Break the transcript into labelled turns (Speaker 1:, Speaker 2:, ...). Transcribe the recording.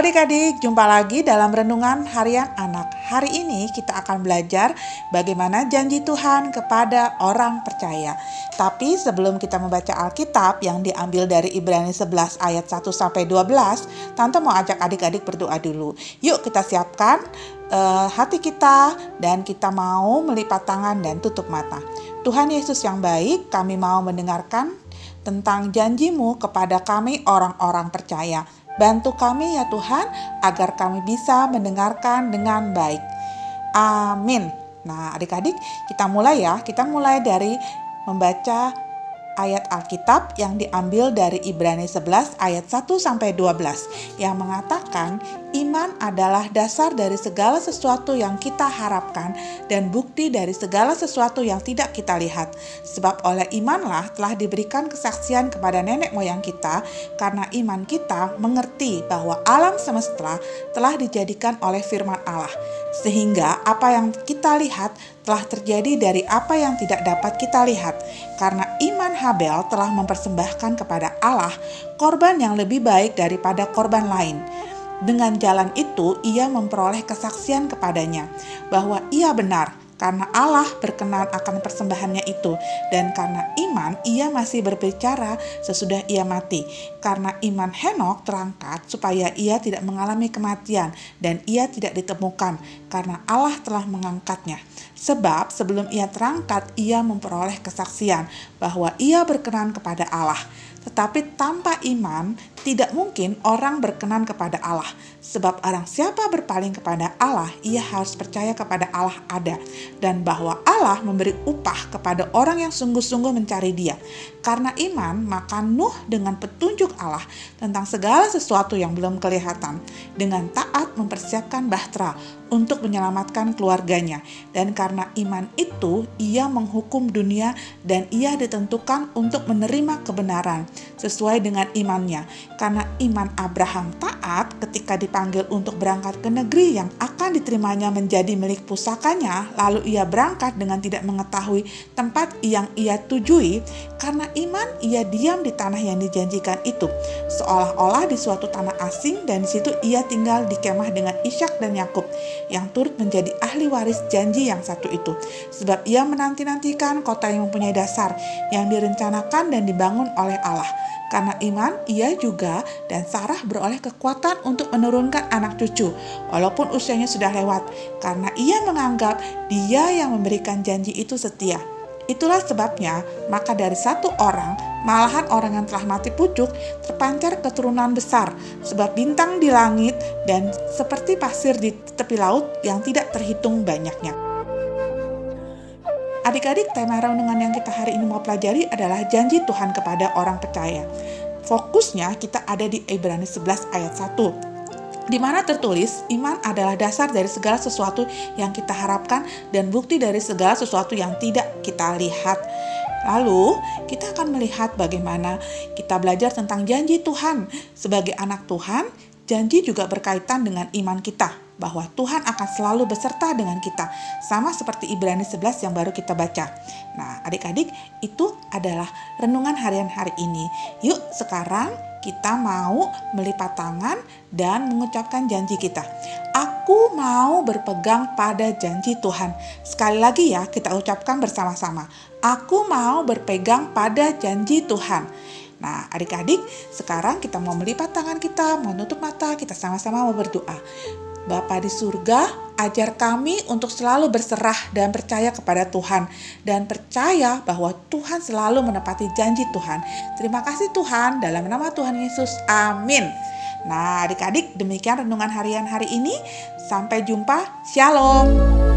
Speaker 1: Adik-adik, jumpa lagi dalam Renungan Harian Anak. Hari ini kita akan belajar bagaimana janji Tuhan kepada orang percaya. Tapi sebelum kita membaca Alkitab yang diambil dari Ibrani 11 ayat 1 sampai 12, Tante mau ajak adik-adik berdoa dulu. Yuk kita siapkan uh, hati kita dan kita mau melipat tangan dan tutup mata. Tuhan Yesus yang baik, kami mau mendengarkan tentang janjimu kepada kami orang-orang percaya. Bantu kami ya Tuhan agar kami bisa mendengarkan dengan baik. Amin. Nah, adik-adik, kita mulai ya. Kita mulai dari membaca ayat Alkitab yang diambil dari Ibrani 11 ayat 1 sampai 12 yang mengatakan Iman adalah dasar dari segala sesuatu yang kita harapkan dan bukti dari segala sesuatu yang tidak kita lihat. Sebab oleh imanlah telah diberikan kesaksian kepada nenek moyang kita karena iman kita mengerti bahwa alam semesta telah dijadikan oleh firman Allah. Sehingga apa yang kita lihat telah terjadi dari apa yang tidak dapat kita lihat. Karena iman Habel telah mempersembahkan kepada Allah korban yang lebih baik daripada korban lain dengan jalan itu, ia memperoleh kesaksian kepadanya bahwa ia benar karena Allah berkenan akan persembahannya itu, dan karena iman ia masih berbicara sesudah ia mati. Karena iman Henok terangkat supaya ia tidak mengalami kematian, dan ia tidak ditemukan karena Allah telah mengangkatnya. Sebab sebelum ia terangkat, ia memperoleh kesaksian bahwa ia berkenan kepada Allah. Tetapi tanpa iman, tidak mungkin orang berkenan kepada Allah. Sebab orang siapa berpaling kepada Allah, ia harus percaya kepada Allah ada. Dan bahwa Allah memberi upah kepada orang yang sungguh-sungguh mencari dia. Karena iman, maka Nuh dengan petunjuk Allah tentang segala sesuatu yang belum kelihatan. Dengan taat mempersiapkan bahtera untuk menyelamatkan keluarganya. Dan karena iman itu, ia menghukum dunia dan ia ditentukan untuk menerima kebenaran sesuai dengan imannya. Karena iman Abraham taat ketika dipanggil untuk berangkat ke negeri yang akan diterimanya menjadi milik pusakanya, lalu ia berangkat dengan tidak mengetahui tempat yang ia tujui, karena iman ia diam di tanah yang dijanjikan itu, seolah-olah di suatu tanah asing dan di situ ia tinggal di kemah dengan Ishak dan Yakub yang turut menjadi ahli waris janji yang satu itu. Sebab ia menanti-nantikan kota yang mempunyai dasar yang direncanakan dan dibangun oleh Allah karena iman, ia juga dan Sarah beroleh kekuatan untuk menurunkan anak cucu, walaupun usianya sudah lewat, karena ia menganggap dia yang memberikan janji itu setia. Itulah sebabnya, maka dari satu orang, malahan orang yang telah mati pucuk, terpancar keturunan besar, sebab bintang di langit dan seperti pasir di tepi laut yang tidak terhitung banyaknya. Adik-adik, tema renungan yang kita hari ini mau pelajari adalah janji Tuhan kepada orang percaya. Fokusnya kita ada di Ibrani 11 ayat 1 di mana tertulis iman adalah dasar dari segala sesuatu yang kita harapkan dan bukti dari segala sesuatu yang tidak kita lihat. Lalu, kita akan melihat bagaimana kita belajar tentang janji Tuhan. Sebagai anak Tuhan, janji juga berkaitan dengan iman kita bahwa Tuhan akan selalu beserta dengan kita. Sama seperti Ibrani 11 yang baru kita baca. Nah, adik-adik, itu adalah renungan harian hari ini. Yuk, sekarang kita mau melipat tangan dan mengucapkan janji kita. Aku mau berpegang pada janji Tuhan. Sekali lagi ya, kita ucapkan bersama-sama. Aku mau berpegang pada janji Tuhan. Nah, adik-adik, sekarang kita mau melipat tangan kita, mau nutup mata, kita sama-sama mau berdoa. Bapa di surga, ajar kami untuk selalu berserah dan percaya kepada Tuhan dan percaya bahwa Tuhan selalu menepati janji Tuhan. Terima kasih Tuhan dalam nama Tuhan Yesus. Amin. Nah, adik-adik, demikian renungan harian hari ini. Sampai jumpa. Shalom.